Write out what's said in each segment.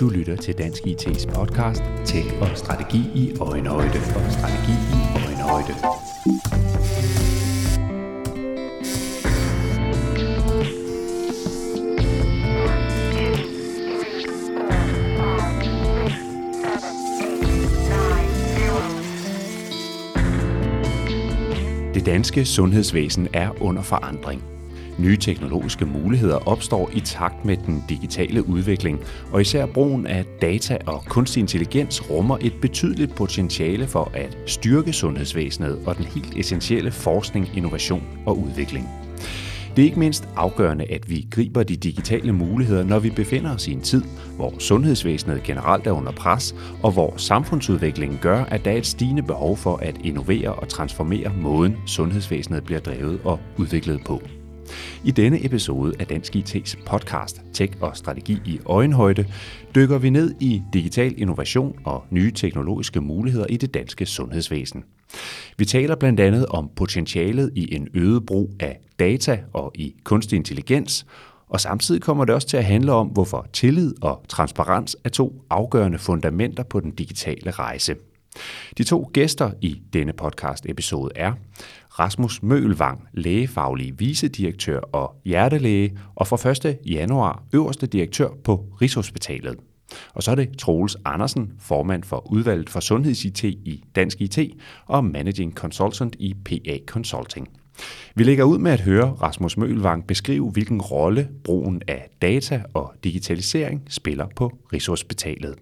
Du lytter til Dansk IT's podcast Tech og Strategi i Øjenhøjde og Strategi i Øjenhøjde. Det danske sundhedsvæsen er under forandring. Nye teknologiske muligheder opstår i takt med den digitale udvikling, og især brugen af data og kunstig intelligens rummer et betydeligt potentiale for at styrke sundhedsvæsenet og den helt essentielle forskning, innovation og udvikling. Det er ikke mindst afgørende, at vi griber de digitale muligheder, når vi befinder os i en tid, hvor sundhedsvæsenet generelt er under pres, og hvor samfundsudviklingen gør, at der er et stigende behov for at innovere og transformere måden, sundhedsvæsenet bliver drevet og udviklet på. I denne episode af Dansk IT's podcast Tech og Strategi i Øjenhøjde dykker vi ned i digital innovation og nye teknologiske muligheder i det danske sundhedsvæsen. Vi taler blandt andet om potentialet i en øget brug af data og i kunstig intelligens, og samtidig kommer det også til at handle om, hvorfor tillid og transparens er to afgørende fundamenter på den digitale rejse. De to gæster i denne podcast-episode er Rasmus Mølvang, lægefaglig vicedirektør og hjertelæge, og fra 1. januar øverste direktør på Rigshospitalet. Og så er det Troels Andersen, formand for udvalget for sundheds-IT i Dansk IT og managing consultant i PA Consulting. Vi lægger ud med at høre Rasmus Mølvang beskrive, hvilken rolle brugen af data og digitalisering spiller på Rigshospitalet.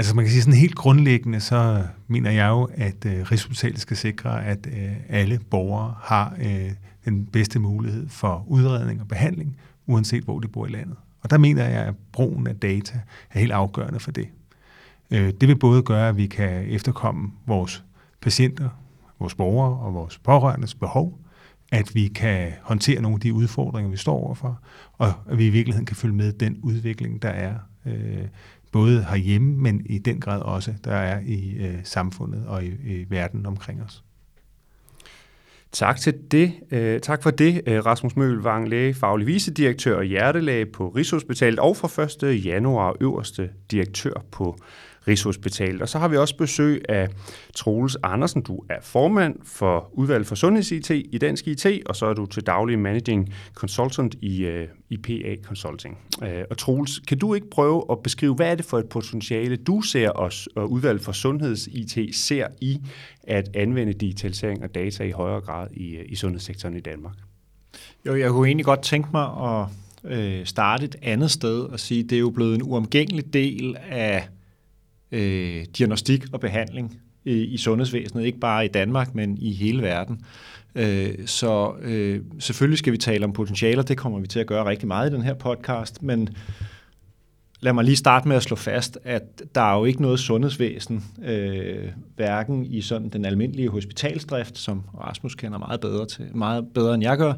Altså man kan sige sådan helt grundlæggende, så mener jeg jo, at øh, Rigshospitalet skal sikre, at øh, alle borgere har øh, den bedste mulighed for udredning og behandling, uanset hvor de bor i landet. Og der mener jeg, at brugen af data er helt afgørende for det. Øh, det vil både gøre, at vi kan efterkomme vores patienter, vores borgere og vores pårørendes behov, at vi kan håndtere nogle af de udfordringer, vi står overfor, og at vi i virkeligheden kan følge med den udvikling, der er øh, både herhjemme, men i den grad også, der er i øh, samfundet og i, i verden omkring os. Tak til det. Øh, tak for det, øh, Rasmus Mølvang, læge, faglig vicedirektør og hjertelæge på Rigshospitalet, og fra 1. januar øverste direktør på Rigshospitalet. Og så har vi også besøg af Troels Andersen. Du er formand for udvalget for sundheds-IT i Dansk IT, og så er du til daglig managing consultant i, uh, i PA Consulting. Uh, og Troels, kan du ikke prøve at beskrive, hvad er det for et potentiale, du ser os og udvalget for sundheds-IT ser i at anvende digitalisering og data i højere grad i, øh, i sundhedssektoren i Danmark? Jo, jeg kunne egentlig godt tænke mig at øh, starte et andet sted og sige, at det er jo blevet en uomgængelig del af øh, diagnostik og behandling i, i sundhedsvæsenet, ikke bare i Danmark, men i hele verden. Øh, så øh, selvfølgelig skal vi tale om potentialer, det kommer vi til at gøre rigtig meget i den her podcast, men lad mig lige starte med at slå fast, at der er jo ikke noget sundhedsvæsen, øh, hverken i sådan den almindelige hospitalsdrift, som Rasmus kender meget bedre til, meget bedre end jeg gør,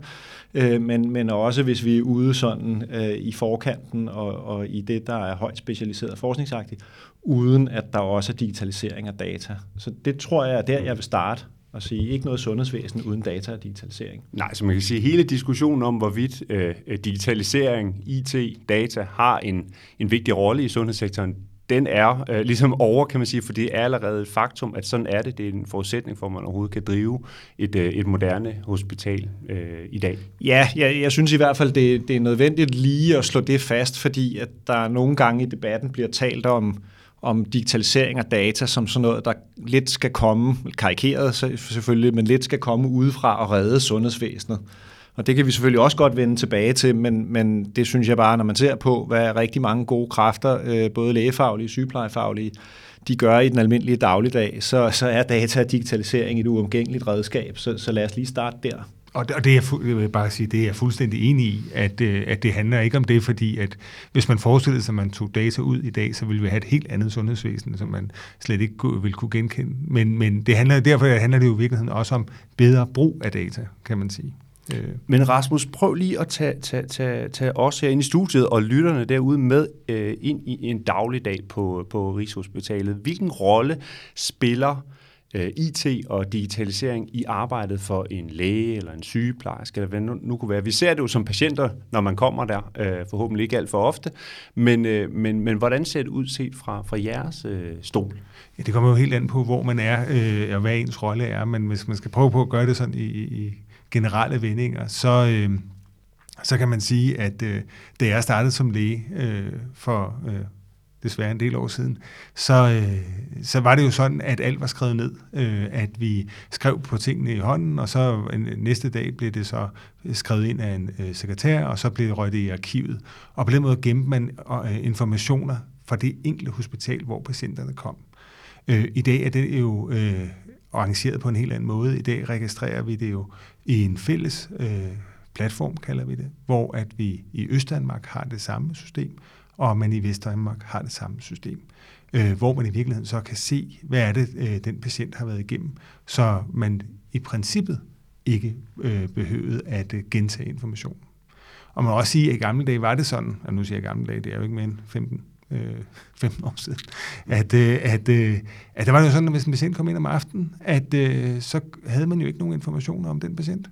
øh, men, men også hvis vi er ude sådan øh, i forkanten og, og i det, der er højt specialiseret forskningsagtigt, uden at der også er digitalisering af data. Så det tror jeg er der, jeg vil starte og sige, ikke noget sundhedsvæsen uden data og digitalisering. Nej, så man kan sige, at hele diskussionen om, hvorvidt øh, digitalisering, IT, data har en, en vigtig rolle i sundhedssektoren, den er øh, ligesom over, kan man sige, for det er allerede et faktum, at sådan er det. Det er en forudsætning for, at man overhovedet kan drive et, øh, et moderne hospital øh, i dag. Ja, jeg, jeg synes i hvert fald, det, det er nødvendigt lige at slå det fast, fordi at der nogle gange i debatten bliver talt om, om digitalisering af data som sådan noget, der lidt skal komme, karikeret selvfølgelig, men lidt skal komme udefra og redde sundhedsvæsenet. Og det kan vi selvfølgelig også godt vende tilbage til, men, men det synes jeg bare, når man ser på, hvad rigtig mange gode kræfter, øh, både lægefaglige og sygeplejefaglige, de gør i den almindelige dagligdag, så, så er data og digitalisering et uomgængeligt redskab. Så, så lad os lige starte der. Og det, og det er, jeg vil bare sige, det er jeg fuldstændig enig i, at, øh, at det handler ikke om det, fordi at hvis man forestillede sig, at man tog data ud i dag, så ville vi have et helt andet sundhedsvæsen, som man slet ikke ville kunne genkende. Men, men det handler, derfor handler det jo i virkeligheden også om bedre brug af data, kan man sige. Øh. Men Rasmus, prøv lige at tage, tage, tage, tage os herinde i studiet og lytterne derude med øh, ind i en dagligdag på, på Rigshospitalet. Hvilken rolle spiller øh, Øh, IT og digitalisering i arbejdet for en læge eller en sygeplejerske, eller hvad nu, nu kunne være. Vi ser det jo som patienter, når man kommer der, øh, forhåbentlig ikke alt for ofte, men, øh, men, men hvordan ser det ud set fra, fra jeres øh, stol? Ja, det kommer jo helt an på, hvor man er, øh, og hvad ens rolle er, men hvis man skal prøve på at gøre det sådan i, i generelle vendinger, så, øh, så kan man sige, at øh, da jeg startede som læge øh, for øh, desværre en del år siden, så, øh, så var det jo sådan, at alt var skrevet ned. Øh, at vi skrev på tingene i hånden, og så en, næste dag blev det så skrevet ind af en øh, sekretær, og så blev det røget i arkivet. Og på den måde gemte man øh, informationer fra det enkelte hospital, hvor patienterne kom. Øh, I dag er det jo øh, arrangeret på en helt anden måde. I dag registrerer vi det jo i en fælles øh, platform, kalder vi det, hvor at vi i Østdanmark har det samme system, og man i Vestdanmark har det samme system. Øh, hvor man i virkeligheden så kan se, hvad er det, øh, den patient har været igennem, så man i princippet ikke øh, behøvede at øh, gentage informationen. Og man må også sige, at i gamle dage var det sådan, og nu siger jeg gamle dage, det er jo ikke mere end 15, øh, 15 år siden, at, øh, at, øh, at der var det jo sådan, at hvis en patient kom ind om aftenen, at øh, så havde man jo ikke nogen informationer om den patient.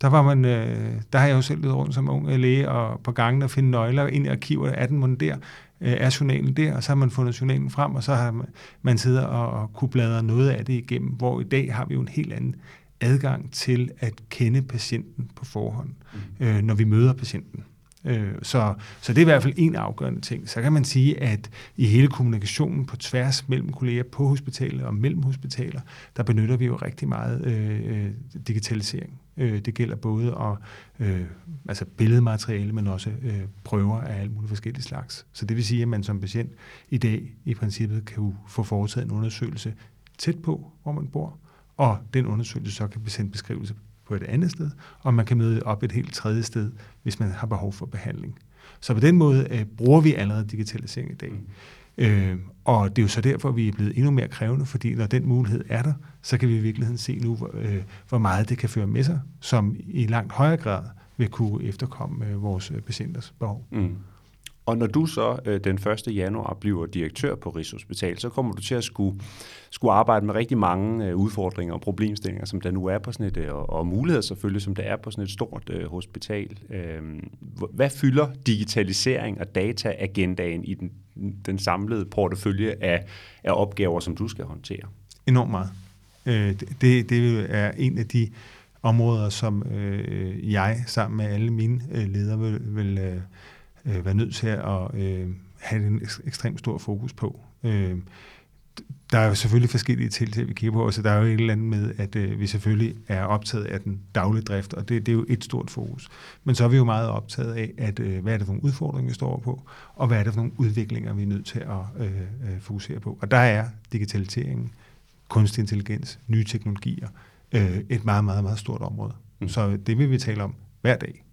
Der, var man, øh, der har jeg jo selv været rundt som ung læge og på gangen og finde nøgler ind i arkiver. Er den mon der? Øh, er journalen der? Og så har man fundet journalen frem, og så har man, man siddet og, og kunne bladre noget af det igennem, hvor i dag har vi jo en helt anden adgang til at kende patienten på forhånd, mm. øh, når vi møder patienten. Øh, så, så det er i hvert fald en afgørende ting. Så kan man sige, at i hele kommunikationen på tværs mellem kolleger på hospitalet og mellem hospitaler, der benytter vi jo rigtig meget øh, øh digitalisering. Øh, det gælder både at, øh, altså billedmateriale, men også øh, prøver af alle mulige forskellige slags. Så det vil sige, at man som patient i dag i princippet kan få foretaget en undersøgelse tæt på, hvor man bor, og den undersøgelse så kan blive sendt beskrivelse på et andet sted, og man kan møde op et helt tredje sted, hvis man har behov for behandling. Så på den måde øh, bruger vi allerede digitalisering i dag. Øh, og det er jo så derfor, vi er blevet endnu mere krævende, fordi når den mulighed er der, så kan vi i virkeligheden se nu, hvor, øh, hvor meget det kan føre med sig, som i langt højere grad vil kunne efterkomme øh, vores øh, patienters behov. Mm. Og når du så øh, den 1. januar bliver direktør på Rigshospital, så kommer du til at skulle, skulle arbejde med rigtig mange øh, udfordringer og problemstillinger, som der nu er på sådan et, øh, og, og muligheder selvfølgelig, som der er på sådan et stort øh, hospital. Øh, hvad fylder digitalisering og dataagendaen i den, den samlede portefølje af, af opgaver, som du skal håndtere? Enormt meget. Øh, det, det er en af de områder, som øh, jeg sammen med alle mine øh, ledere vil, vil øh, øh, være nødt til at øh, have en ekstremt stor fokus på. Øh, der er jo selvfølgelig forskellige tiltag, vi kigger på, så der er jo et eller andet med, at øh, vi selvfølgelig er optaget af den daglige drift, og det, det er jo et stort fokus. Men så er vi jo meget optaget af, at øh, hvad er det for nogle udfordringer, vi står på, og hvad er det for nogle udviklinger, vi er nødt til at øh, øh, fokusere på. Og der er digitaliseringen, kunstig intelligens, nye teknologier, øh, et meget, meget, meget stort område. Mm. Så det vil vi tale om hver dag.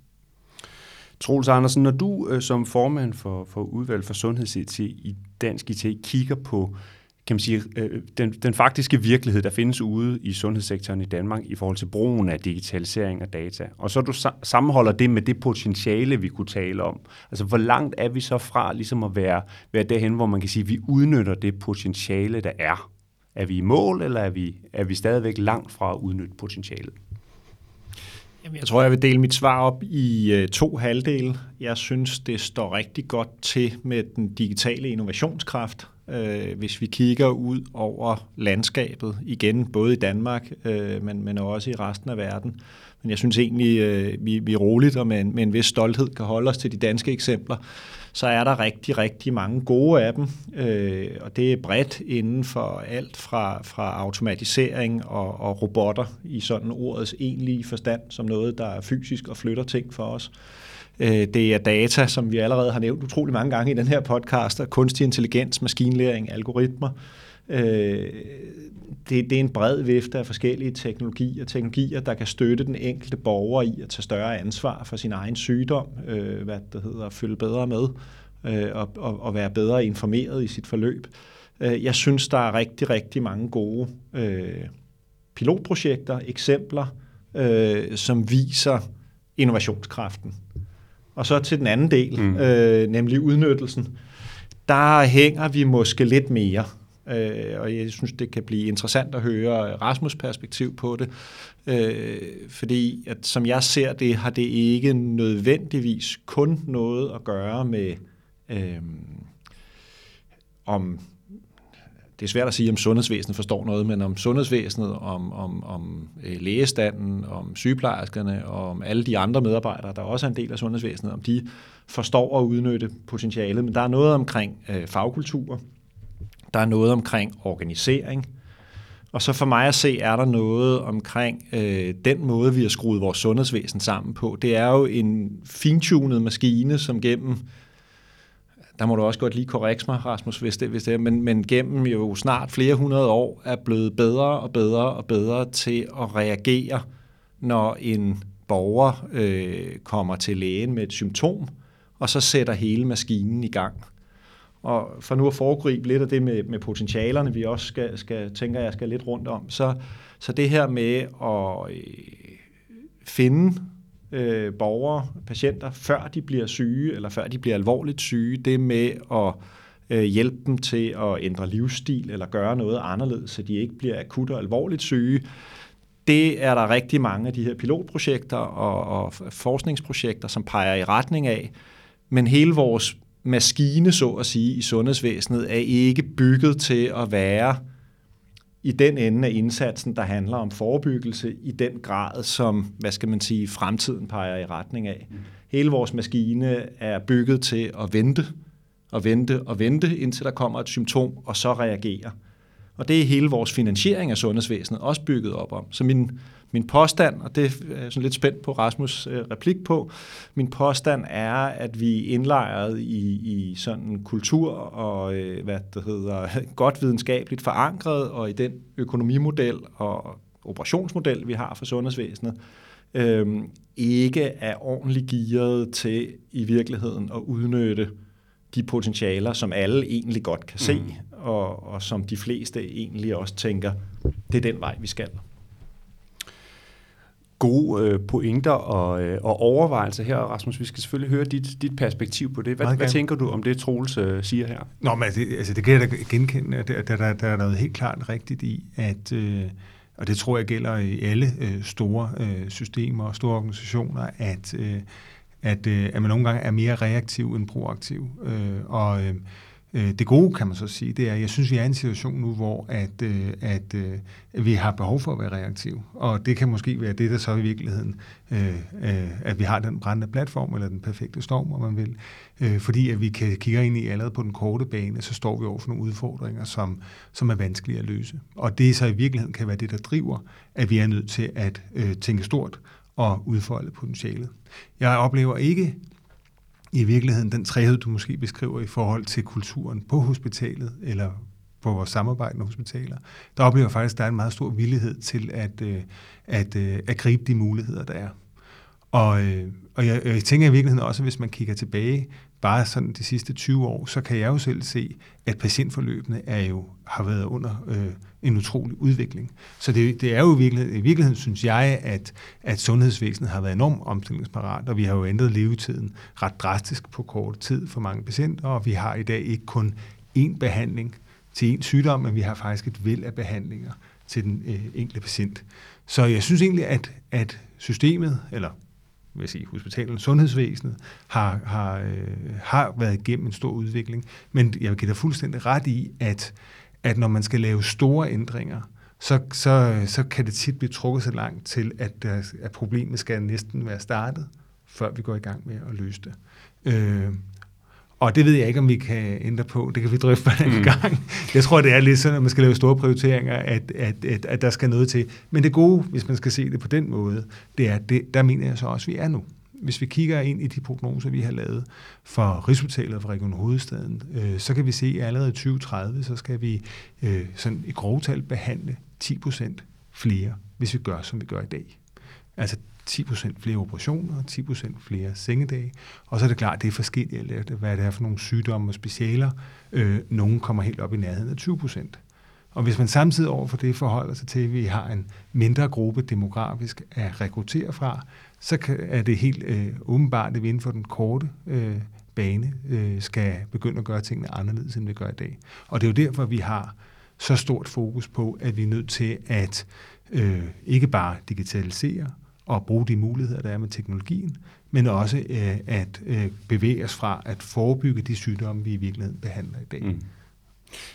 Troels Andersen, når du øh, som formand for, for udvalg for sundheds-IT i Dansk IT kigger på kan man sige, øh, den, den faktiske virkelighed, der findes ude i sundhedssektoren i Danmark i forhold til brugen af digitalisering og data, og så du sammenholder det med det potentiale, vi kunne tale om. Altså, hvor langt er vi så fra ligesom at være, være derhen, hvor man kan sige, at vi udnytter det potentiale, der er? Er vi i mål, eller er vi, er vi stadigvæk langt fra at udnytte potentialet? Jamen, jeg tror, jeg vil dele mit svar op i øh, to halvdele. Jeg synes, det står rigtig godt til med den digitale innovationskraft. Øh, hvis vi kigger ud over landskabet, igen både i Danmark, øh, men, men også i resten af verden. Men jeg synes egentlig, øh, vi, vi roligt og med en, med en vis stolthed kan holde os til de danske eksempler så er der rigtig, rigtig mange gode af dem, øh, og det er bredt inden for alt fra, fra automatisering og, og robotter i sådan ordets egentlige forstand, som noget, der er fysisk og flytter ting for os. Øh, det er data, som vi allerede har nævnt utrolig mange gange i den her podcast, og kunstig intelligens, maskinlæring, algoritmer. Øh, det, det er en bred vifte af forskellige teknologier, teknologier, der kan støtte den enkelte borger i at tage større ansvar for sin egen sygdom, øh, hvad det hedder, at følge bedre med øh, og, og, og være bedre informeret i sit forløb. Øh, jeg synes, der er rigtig, rigtig mange gode øh, pilotprojekter, eksempler, øh, som viser innovationskraften. Og så til den anden del, mm. øh, nemlig udnyttelsen, der hænger vi måske lidt mere Øh, og jeg synes, det kan blive interessant at høre Rasmus' perspektiv på det. Øh, fordi, at som jeg ser det, har det ikke nødvendigvis kun noget at gøre med, øh, om det er svært at sige, om sundhedsvæsenet forstår noget, men om sundhedsvæsenet, om, om, om øh, lægestanden, om sygeplejerskerne, og om alle de andre medarbejdere, der også er en del af sundhedsvæsenet, om de forstår at udnytte potentialet. Men der er noget omkring øh, fagkultur, der er noget omkring organisering, og så for mig at se, er der noget omkring øh, den måde, vi har skruet vores sundhedsvæsen sammen på. Det er jo en fintunet maskine, som gennem der må du også godt lige korrekse mig, Rasmus, hvis det, hvis det er, men, men gennem jo snart flere hundrede år er blevet bedre og bedre og bedre til at reagere, når en borger øh, kommer til lægen med et symptom, og så sætter hele maskinen i gang. Og for nu at foregribe lidt af det med, med potentialerne, vi også skal, skal tænker jeg skal lidt rundt om, så, så det her med at øh, finde øh, borgere, patienter, før de bliver syge, eller før de bliver alvorligt syge. Det med at øh, hjælpe dem til at ændre livsstil, eller gøre noget anderledes, så de ikke bliver akut og alvorligt syge. Det er der rigtig mange af de her pilotprojekter og, og forskningsprojekter, som peger i retning af. Men hele vores maskine, så at sige, i sundhedsvæsenet er ikke bygget til at være i den ende af indsatsen, der handler om forebyggelse i den grad, som, hvad skal man sige, fremtiden peger i retning af. Hele vores maskine er bygget til at vente, og vente og vente, indtil der kommer et symptom, og så reagere. Og det er hele vores finansiering af sundhedsvæsenet også bygget op om. Så min, min påstand, og det er sådan lidt spændt på Rasmus' øh, replik på, min påstand er, at vi er indlejret i, i sådan en kultur og øh, hvad det hedder, godt videnskabeligt forankret, og i den økonomimodel og operationsmodel, vi har for sundhedsvæsenet, øh, ikke er ordentligt gearet til i virkeligheden at udnytte de potentialer, som alle egentlig godt kan se, mm. og, og som de fleste egentlig også tænker, det er den vej, vi skal gode øh, pointer og, øh, og overvejelser her, Rasmus. Vi skal selvfølgelig høre dit, dit perspektiv på det. Hvad, hvad tænker du om det, Troels øh, siger her? Nå, men det, altså, det kan jeg da genkende. Der, der, der, der er noget helt klart rigtigt i, at, øh, og det tror jeg gælder i alle øh, store øh, systemer og store organisationer, at, øh, at, øh, at man nogle gange er mere reaktiv end proaktiv. Øh, og Øh, Øh, det gode, kan man så sige, det er, at jeg synes, vi er i en situation nu, hvor at, øh, at, at vi har behov for at være reaktive. Og det kan måske være det, der så i virkeligheden, at vi har den brændende platform, eller den perfekte storm, om man vil. Fordi at vi kan kigge ind i allerede på den korte bane, så står vi over for nogle udfordringer, som, som er vanskelige at løse. Og det så i virkeligheden kan være det, der driver, at vi er nødt til at tænke stort og udfolde potentialet. Jeg oplever ikke i virkeligheden den træhed, du måske beskriver i forhold til kulturen på hospitalet, eller på vores samarbejdende hospitaler, der oplever jeg faktisk, at der er en meget stor villighed til at, øh, at, at, at gribe de muligheder, der er. Og, øh, og jeg, jeg tænker i virkeligheden også, at hvis man kigger tilbage bare sådan de sidste 20 år, så kan jeg jo selv se, at patientforløbene er jo, har været under øh, en utrolig udvikling. Så det, det er jo i virkeligheden, i virkeligheden synes jeg, at, at sundhedsvæsenet har været enormt omstillingsparat, og vi har jo ændret levetiden ret drastisk på kort tid for mange patienter, og vi har i dag ikke kun én behandling til én sygdom, men vi har faktisk et væld af behandlinger til den øh, enkelte patient. Så jeg synes egentlig, at, at systemet, eller vil jeg sige, hospitalerne, sundhedsvæsenet, har, har, øh, har været igennem en stor udvikling. Men jeg vil give dig fuldstændig ret i, at, at når man skal lave store ændringer, så, så, så kan det tit blive trukket så langt til, at, at problemet skal næsten være startet, før vi går i gang med at løse det. Øh, og det ved jeg ikke, om vi kan ændre på. Det kan vi drøfte en mm. gang. Jeg tror, det er lidt sådan, at man skal lave store prioriteringer, at, at, at, at der skal noget til. Men det gode, hvis man skal se det på den måde, det er, det, der mener jeg så også, at vi er nu. Hvis vi kigger ind i de prognoser, vi har lavet for Rigshospitalet og for Region Hovedstaden, øh, så kan vi se, at allerede i 2030, så skal vi øh, sådan i grovtal behandle 10 procent flere, hvis vi gør, som vi gør i dag. Altså 10% flere operationer, 10% flere sengedage. Og så er det klart, at det er forskelligt, hvad det er for nogle sygdomme og specialer. Øh, nogle kommer helt op i nærheden af 20%. Og hvis man samtidig overfor det forholder sig til, at vi har en mindre gruppe demografisk at rekruttere fra, så er det helt øh, åbenbart, at vi inden for den korte øh, bane øh, skal begynde at gøre tingene anderledes, end vi gør i dag. Og det er jo derfor, vi har så stort fokus på, at vi er nødt til at øh, ikke bare digitalisere og bruge de muligheder, der er med teknologien, men også øh, at øh, bevæge os fra at forebygge de sygdomme, vi i virkeligheden behandler i dag. Mm.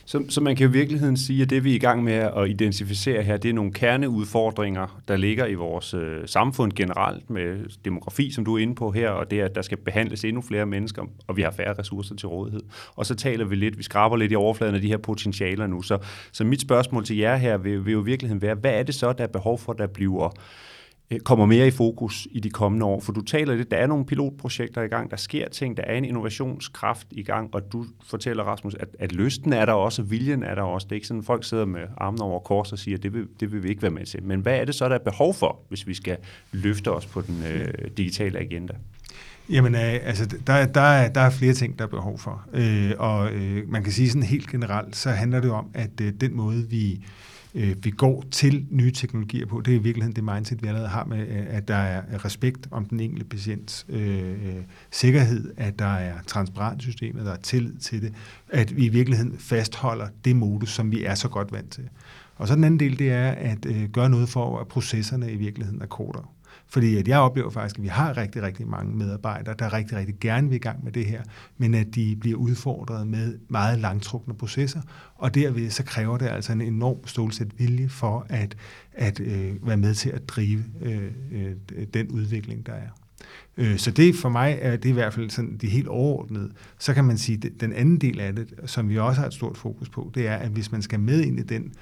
Så, så man kan i virkeligheden sige, at det vi er i gang med at identificere her, det er nogle kerneudfordringer, der ligger i vores øh, samfund generelt med demografi, som du er inde på her, og det at der skal behandles endnu flere mennesker, og vi har færre ressourcer til rådighed. Og så taler vi lidt, vi skraber lidt i overfladen af de her potentialer nu. Så, så mit spørgsmål til jer her vil, vil jo i virkeligheden være, hvad er det så, der er behov for, der bliver Øh, kommer mere i fokus i de kommende år? For du taler lidt, der er nogle pilotprojekter i gang, der sker ting, der er en innovationskraft i gang, og du fortæller, Rasmus, at, at lysten er der også, og viljen er der også. Det er ikke sådan, at folk sidder med armene over kors og siger, at det vil, det vil vi ikke være med til. Men hvad er det så, der er behov for, hvis vi skal løfte os på den øh, digitale agenda? Jamen, øh, altså, der, der, er, der er flere ting, der er behov for. Øh, og øh, man kan sige sådan helt generelt, så handler det om, at øh, den måde, vi øh, vi går til nye teknologier på. Det er i virkeligheden det mindset, vi allerede har med, øh, at der er respekt om den enkelte patients øh, øh, sikkerhed, at der er transparent system, at der er tillid til det, at vi i virkeligheden fastholder det modus, som vi er så godt vant til. Og så den anden del, det er at øh, gøre noget for, at processerne i virkeligheden er kortere. Fordi at jeg oplever faktisk, at vi har rigtig, rigtig mange medarbejdere, der rigtig, rigtig gerne vil i gang med det her, men at de bliver udfordret med meget langtrukne processer, og derved så kræver det altså en enorm stålsæt vilje for at, at øh, være med til at drive øh, øh, den udvikling, der er. Øh, så det for mig er det i hvert fald sådan det helt overordnede. Så kan man sige, at den anden del af det, som vi også har et stort fokus på, det er, at hvis man skal med ind i den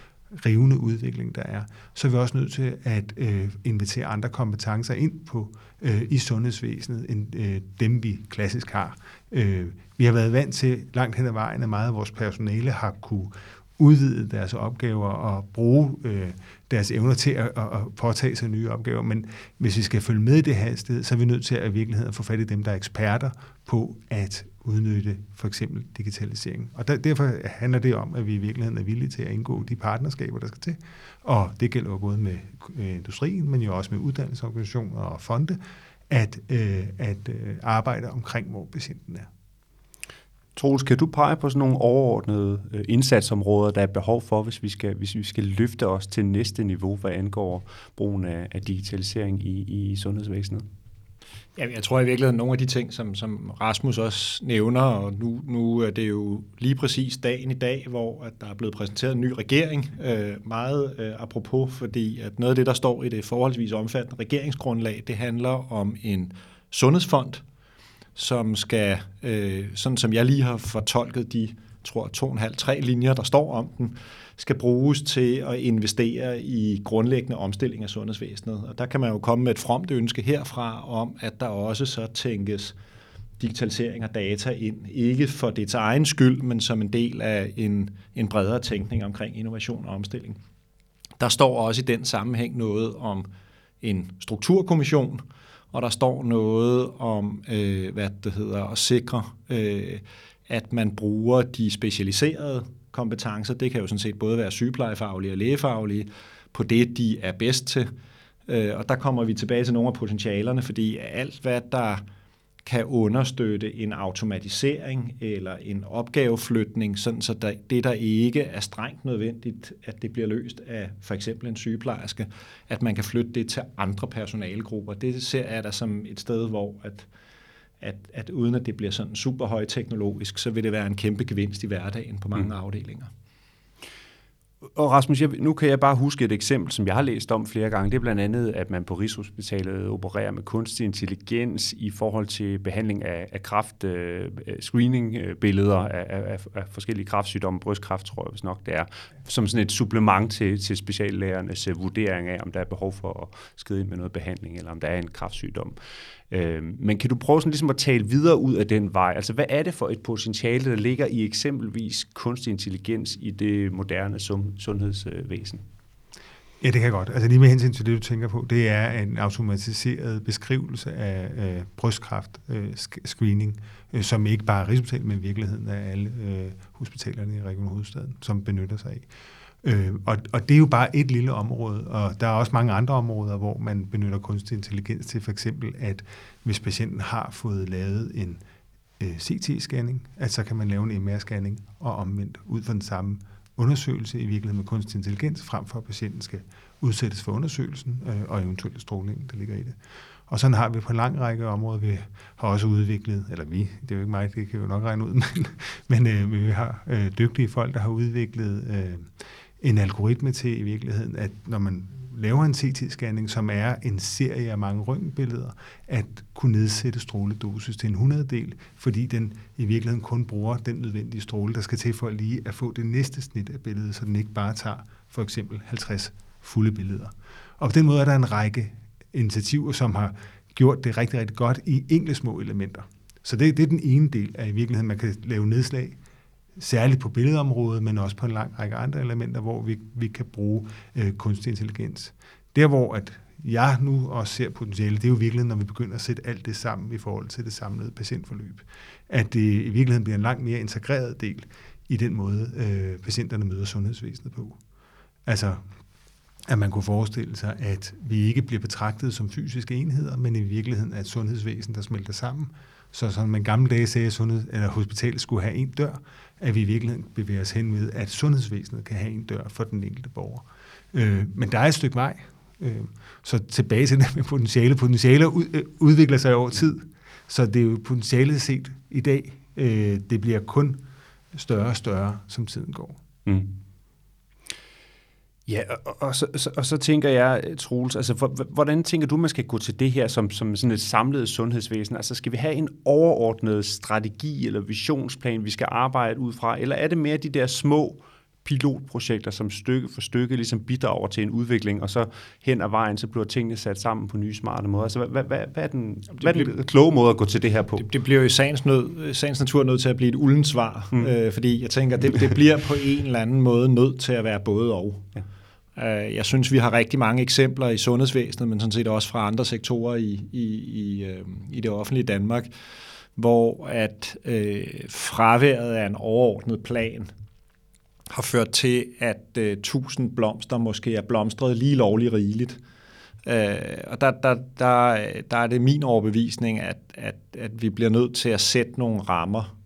rivende udvikling, der er, så er vi også nødt til at øh, invitere andre kompetencer ind på øh, i sundhedsvæsenet, end øh, dem vi klassisk har. Øh, vi har været vant til langt hen ad vejen, at meget af vores personale har kunne udvide deres opgaver og bruge øh, deres evner til at, at, at påtage sig nye opgaver. Men hvis vi skal følge med i det her sted, så er vi nødt til at i virkeligheden få fat i dem, der er eksperter på at udnytte for eksempel digitalisering. Og der, derfor handler det om, at vi i virkeligheden er villige til at indgå de partnerskaber, der skal til. Og det gælder jo både med øh, industrien, men jo også med uddannelsesorganisationer og fonde, at, øh, at øh, arbejde omkring, hvor patienten er. Troels, kan du pege på sådan nogle overordnede øh, indsatsområder, der er behov for, hvis vi skal, hvis vi skal løfte os til næste niveau, hvad angår brugen af, af digitalisering i, i sundhedsvæsenet? Ja, jeg tror i virkeligheden, at nogle af de ting, som, som Rasmus også nævner, og nu, nu er det jo lige præcis dagen i dag, hvor at der er blevet præsenteret en ny regering, øh, meget øh, apropos, fordi at noget af det, der står i det forholdsvis omfattende regeringsgrundlag, det handler om en sundhedsfond, som skal, øh, sådan som jeg lige har fortolket de, tror to og en halv, tre linjer, der står om den, skal bruges til at investere i grundlæggende omstilling af sundhedsvæsenet. Og der kan man jo komme med et fromt ønske herfra om, at der også så tænkes digitalisering og data ind, ikke for dets egen skyld, men som en del af en, en bredere tænkning omkring innovation og omstilling. Der står også i den sammenhæng noget om en strukturkommission, og der står noget om, øh, hvad det hedder, at sikre, øh, at man bruger de specialiserede kompetencer. Det kan jo sådan set både være sygeplejefaglige og lægefaglige på det, de er bedst til. Øh, og der kommer vi tilbage til nogle af potentialerne, fordi alt, hvad der kan understøtte en automatisering eller en opgaveflytning, sådan så der, det, der ikke er strengt nødvendigt, at det bliver løst af for eksempel en sygeplejerske, at man kan flytte det til andre personalegrupper. Det ser jeg da som et sted, hvor at, at, at uden at det bliver sådan super højteknologisk, så vil det være en kæmpe gevinst i hverdagen på mange mm. afdelinger. Og Rasmus, jeg, nu kan jeg bare huske et eksempel, som jeg har læst om flere gange. Det er blandt andet, at man på Rigshospitalet opererer med kunstig intelligens i forhold til behandling af, af kraft, uh, screening-billeder af, af, af forskellige kraftsygdomme, brystkræft tror jeg hvis nok det er, som sådan et supplement til, til speciallægernes uh, vurdering af, om der er behov for at skride ind med noget behandling, eller om der er en kraftsygdom. Øh, men kan du prøve sådan ligesom at tale videre ud af den vej? Altså, hvad er det for et potentiale, der ligger i eksempelvis kunstig intelligens i det moderne sundhedsvæsen? Ja, det kan jeg godt. Altså lige med hensyn til det, du tænker på, det er en automatiseret beskrivelse af øh, brystkræft øh, screening, øh, som ikke bare er Rigshospitalet, men i virkeligheden af alle øh, hospitalerne i Region Hovedstaden, som benytter sig af. Øh, og, og det er jo bare et lille område, og der er også mange andre områder, hvor man benytter kunstig intelligens til for eksempel, at hvis patienten har fået lavet en øh, CT-scanning, at så kan man lave en MR-scanning og omvendt ud fra den samme undersøgelse i virkeligheden med kunstig intelligens, frem for at patienten skal udsættes for undersøgelsen øh, og eventuelt stråling, der ligger i det. Og sådan har vi på en lang række områder. Vi har også udviklet, eller vi, det er jo ikke mig, det kan jo nok regne ud, men, men øh, vi har øh, dygtige folk, der har udviklet øh, en algoritme til i virkeligheden, at når man laver en CT-scanning, som er en serie af mange røntgenbilleder, at kunne nedsætte stråledosis til en 100 del, fordi den i virkeligheden kun bruger den nødvendige stråle, der skal til for lige at få det næste snit af billedet, så den ikke bare tager for eksempel 50 fulde billeder. Og på den måde er der en række initiativer, som har gjort det rigtig, rigtig godt i enkelte små elementer. Så det, det er den ene del af i virkeligheden, man kan lave nedslag, særligt på billedområdet, men også på en lang række andre elementer, hvor vi, vi kan bruge øh, kunstig intelligens. Der hvor at jeg nu også ser potentiale, det er jo virkelig, når vi begynder at sætte alt det sammen i forhold til det samlede patientforløb. At det i virkeligheden bliver en langt mere integreret del i den måde, øh, patienterne møder sundhedsvæsenet på. Altså, at man kunne forestille sig, at vi ikke bliver betragtet som fysiske enheder, men i virkeligheden er et sundhedsvæsen, der smelter sammen. Så som man gamle dage sagde, at sundhed, eller hospitalet skulle have en dør, at vi i virkeligheden bevæger os hen med, at sundhedsvæsenet kan have en dør for den enkelte borger. Øh, men der er et stykke vej. Øh, så tilbage til det med potentiale. Potentiale ud, øh, udvikler sig over tid. Så det er jo potentialet set i dag. Øh, det bliver kun større og større, som tiden går. Mm. Ja, og, og, så, så, og så tænker jeg, Troels, altså, hvordan tænker du, man skal gå til det her som, som sådan et samlet sundhedsvæsen? Altså, skal vi have en overordnet strategi eller visionsplan, vi skal arbejde ud fra, eller er det mere de der små pilotprojekter, som stykke for stykke ligesom bidrager til en udvikling, og så hen ad vejen, så bliver tingene sat sammen på nye, smarte måder. Altså, hvad, hvad, hvad er den, hvad er den kloge måde at gå til det her på? Det, det bliver jo i sagens, nød, sagens natur nødt til at blive et uldent svar, mm. øh, fordi jeg tænker, det, det bliver på en eller anden måde nødt til at være både og. Ja. Øh, jeg synes, vi har rigtig mange eksempler i sundhedsvæsenet, men sådan set også fra andre sektorer i, i, i, øh, i det offentlige Danmark, hvor at øh, fraværet af en overordnet plan har ført til, at øh, tusind blomster måske er blomstret lige lovligt rigeligt. Øh, og der, der, der, der er det min overbevisning, at, at, at vi bliver nødt til at sætte nogle rammer.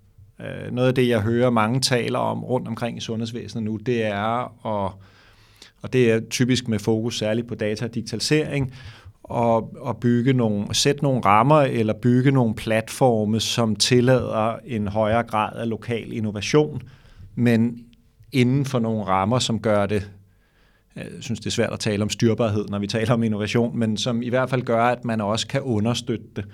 Øh, noget af det, jeg hører mange taler om rundt omkring i sundhedsvæsenet nu, det er at og det er typisk med fokus særligt på data og digitalisering, og, og bygge nogle, sætte nogle rammer eller bygge nogle platforme, som tillader en højere grad af lokal innovation, men inden for nogle rammer, som gør det, øh, jeg synes det er svært at tale om styrbarhed, når vi taler om innovation, men som i hvert fald gør, at man også kan understøtte det.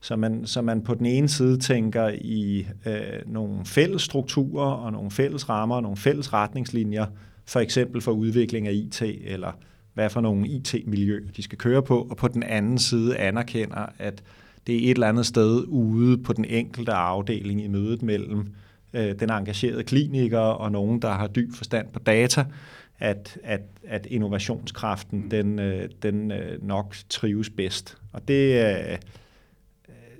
Så man, så man på den ene side tænker i øh, nogle fælles strukturer og nogle fælles rammer og nogle fælles retningslinjer, for eksempel for udvikling af IT, eller hvad for nogle IT-miljø, de skal køre på, og på den anden side anerkender, at det er et eller andet sted ude på den enkelte afdeling i mødet mellem øh, den engagerede kliniker og nogen, der har dyb forstand på data, at, at, at innovationskraften den, øh, den øh, nok trives bedst. Og det, øh,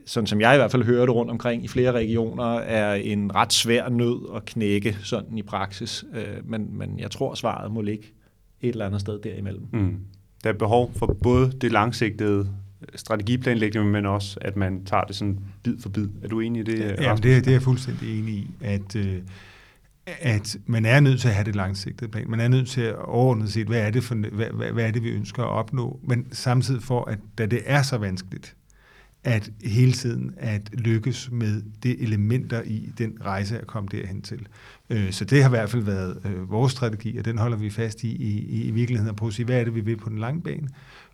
sådan som jeg i hvert fald hører det rundt omkring i flere regioner, er en ret svær nød at knække sådan i praksis. Øh, men, men jeg tror, svaret må ligge et eller andet sted derimellem. Mm. Der er behov for både det langsigtede strategiplanlægning, men også, at man tager det sådan bid for bid. Er du enig i det? Ja, det, det er jeg fuldstændig enig i, at, øh, at man er nødt til at have det langsigtede plan. Man er nødt til at overordnet set, hvad er det, for, hvad, hvad, hvad er det vi ønsker at opnå, men samtidig for, at da det er så vanskeligt, at hele tiden at lykkes med det elementer i den rejse at komme derhen til. Øh, så det har i hvert fald været øh, vores strategi, og den holder vi fast i i, i virkeligheden at prøve at sige, hvad er det, vi vil på den lange bane,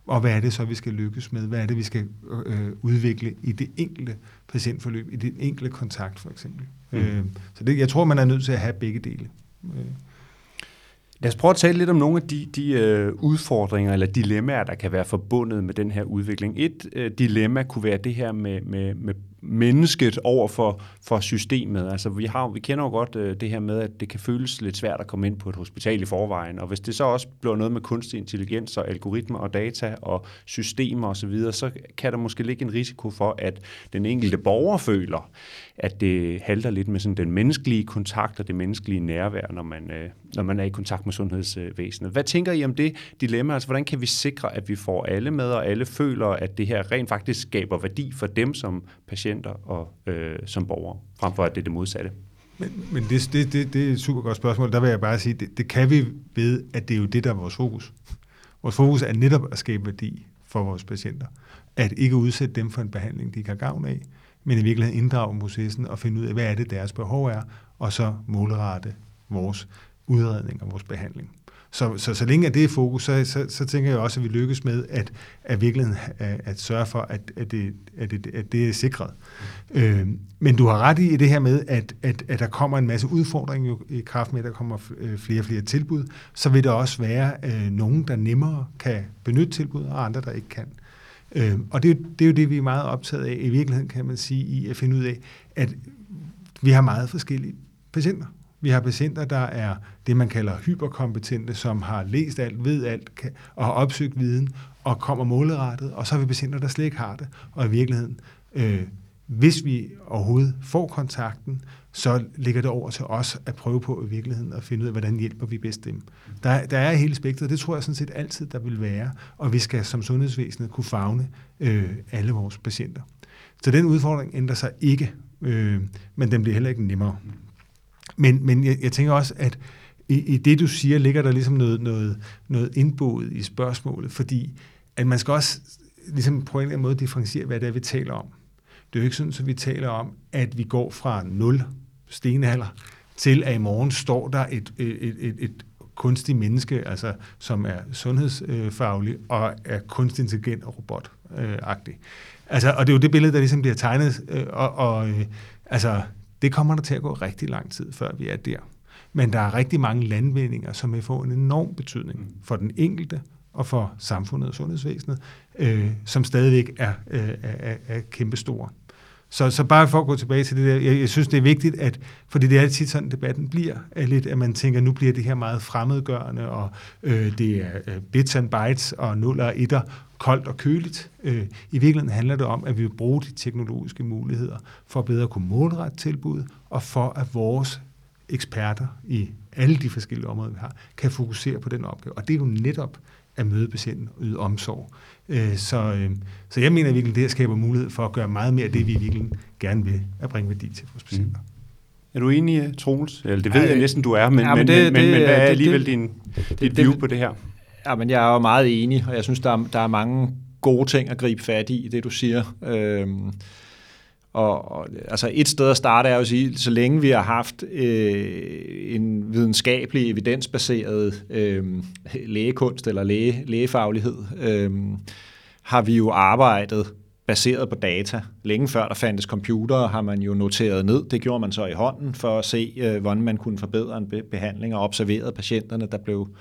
og hvad er det så, vi skal lykkes med? Hvad er det, vi skal øh, udvikle i det enkelte patientforløb, i den enkelte kontakt for eksempel? Mm. Øh, så det, jeg tror, man er nødt til at have begge dele. Øh. Lad os prøve at tale lidt om nogle af de, de øh, udfordringer eller dilemmaer, der kan være forbundet med den her udvikling. Et øh, dilemma kunne være det her med, med, med mennesket over for, for systemet. Altså vi, har, vi kender jo godt øh, det her med, at det kan føles lidt svært at komme ind på et hospital i forvejen, og hvis det så også bliver noget med kunstig intelligens og algoritmer og data og systemer osv., så, så kan der måske ligge en risiko for, at den enkelte borger føler, at det halter lidt med sådan den menneskelige kontakt og det menneskelige nærvær, når man, øh, når man er i kontakt med sundhedsvæsenet. Hvad tænker I om det dilemma? Altså, hvordan kan vi sikre, at vi får alle med, og alle føler, at det her rent faktisk skaber værdi for dem som patienter og øh, som borgere, frem for at det er det modsatte? Men, men det, det, det, det er et super godt spørgsmål. Der vil jeg bare sige, det, det kan vi ved, at det er jo det, der er vores fokus. Vores fokus er netop at skabe værdi for vores patienter. At ikke udsætte dem for en behandling, de ikke har gavn af, men i virkeligheden inddrage processen og finde ud af, hvad er det, deres behov er, og så målrette vores udredning og vores behandling. Så, så, så længe det er fokus, så, så, så tænker jeg også, at vi lykkes med at, at virkelig at, at sørge for, at, at, det, at, det, at det er sikret. Øh, men du har ret i det her med, at, at, at der kommer en masse udfordringer i kraft med, at der kommer øh, flere og flere tilbud. Så vil der også være øh, nogen, der nemmere kan benytte tilbud, og andre, der ikke kan. Øh, og det, det er jo det, vi er meget optaget af. I virkeligheden kan man sige, i at finde ud af, at vi har meget forskellige patienter. Vi har patienter, der er det, man kalder hyperkompetente, som har læst alt, ved alt kan, og har opsøgt viden og kommer målrettet. Og så har vi patienter, der slet ikke har det. Og i virkeligheden, øh, hvis vi overhovedet får kontakten, så ligger det over til os at prøve på i virkeligheden at finde ud af, hvordan hjælper vi bedst dem. Der, der er hele spektret, det tror jeg sådan set altid, der vil være, og vi skal som sundhedsvæsenet kunne fagne øh, alle vores patienter. Så den udfordring ændrer sig ikke, øh, men den bliver heller ikke nemmere. Men, men jeg, jeg tænker også, at i, i det, du siger, ligger der ligesom noget, noget, noget indboet i spørgsmålet, fordi at man skal også ligesom på en eller anden måde differentiere, hvad det er, vi taler om. Det er jo ikke sådan, at vi taler om, at vi går fra 0 stenalder til, at i morgen står der et, et, et, et kunstig menneske, altså som er sundhedsfaglig og er kunstig intelligent og robotagtig. Altså, og det er jo det billede, der ligesom bliver tegnet, øh, og, og øh, altså, det kommer der til at gå rigtig lang tid, før vi er der. Men der er rigtig mange landvindinger, som vil få en enorm betydning mm. for den enkelte og for samfundet og sundhedsvæsenet, øh, som stadigvæk er, øh, er, er kæmpestore. Så, så bare for at gå tilbage til det der, jeg, jeg synes, det er vigtigt, at, fordi det er tit sådan, debatten bliver, er lidt, at man tænker, nu bliver det her meget fremmedgørende, og øh, det er øh, bits and bytes, og nuller og etter, koldt og køligt. Øh, I virkeligheden handler det om, at vi vil bruge de teknologiske muligheder for at bedre kunne målrette tilbud, og for at vores eksperter i alle de forskellige områder, vi har, kan fokusere på den opgave. Og det er jo netop at møde patienten og yde omsorg. Øh, så, øh, så jeg mener virkelig, det her skaber mulighed for at gøre meget mere af det, vi virkelig gerne vil at bringe værdi til vores patienter. Mm. Er du enig, Troels? Eller det ved Ej, jeg næsten, du er, men, ja, men, det, men, det, men hvad er alligevel det, din, dit det, view på det her? Ja, men jeg er jo meget enig, og jeg synes, der er, der er mange gode ting at gribe fat i, det du siger. Øhm, og, og altså et sted at starte er at sige, så længe vi har haft øh, en videnskabelig, evidensbaseret øh, lægekunst eller læge, lægefaglighed, øh, har vi jo arbejdet baseret på data. Længe før der fandtes computere, har man jo noteret ned. Det gjorde man så i hånden for at se, øh, hvordan man kunne forbedre en behandling og observeret patienterne, der blev øh,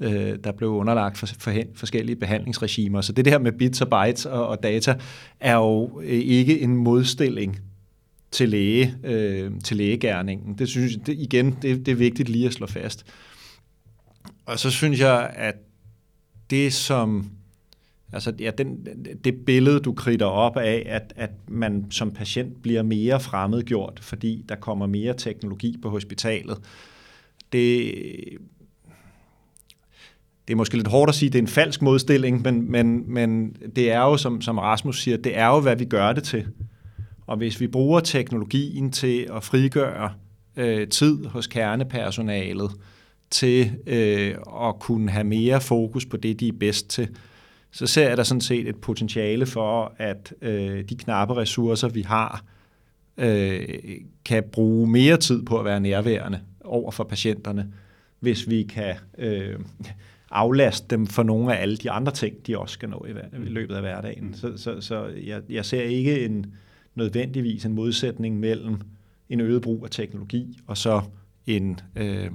Øh, der blev underlagt for, for hen, forskellige behandlingsregimer. Så det, det med bits og bytes og, og data er jo øh, ikke en modstilling til, læge, øh, til lægegærningen. Det synes jeg, det, igen, det, det er vigtigt lige at slå fast. Og så synes jeg, at det som Altså ja, den, det billede, du kritter op af, at, at man som patient bliver mere fremmedgjort, fordi der kommer mere teknologi på hospitalet, det, det er måske lidt hårdt at sige, at det er en falsk modstilling, men, men, men det er jo, som, som Rasmus siger, det er jo, hvad vi gør det til. Og hvis vi bruger teknologien til at frigøre øh, tid hos kernepersonalet, til øh, at kunne have mere fokus på det, de er bedst til, så ser jeg der sådan set et potentiale for, at øh, de knappe ressourcer, vi har, øh, kan bruge mere tid på at være nærværende over for patienterne, hvis vi kan øh, aflaste dem for nogle af alle de andre ting, de også skal nå i, i løbet af hverdagen. Mm. Så, så, så jeg, jeg ser ikke en nødvendigvis en modsætning mellem en øget brug af teknologi og så en øh,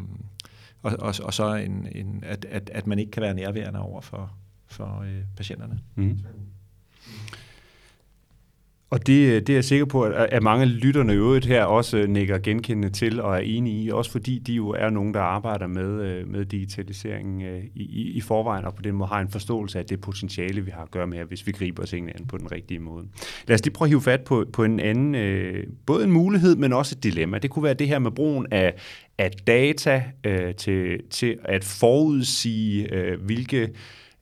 og, og, og så en, en at, at, at man ikke kan være nærværende over for, for øh, patienterne. Mm. Og det, øh, det er jeg sikker på, at mange lytterne i øvrigt her også øh, nikker genkendende til og er enige i, også fordi de jo er nogen, der arbejder med, øh, med digitaliseringen i, i, i forvejen, og på den måde har en forståelse af det potentiale, vi har at gøre med her, hvis vi griber tingene an på den rigtige måde. Lad os lige prøve at hive fat på, på en anden, øh, både en mulighed, men også et dilemma. Det kunne være det her med brugen af, af data øh, til, til at forudsige, øh, hvilke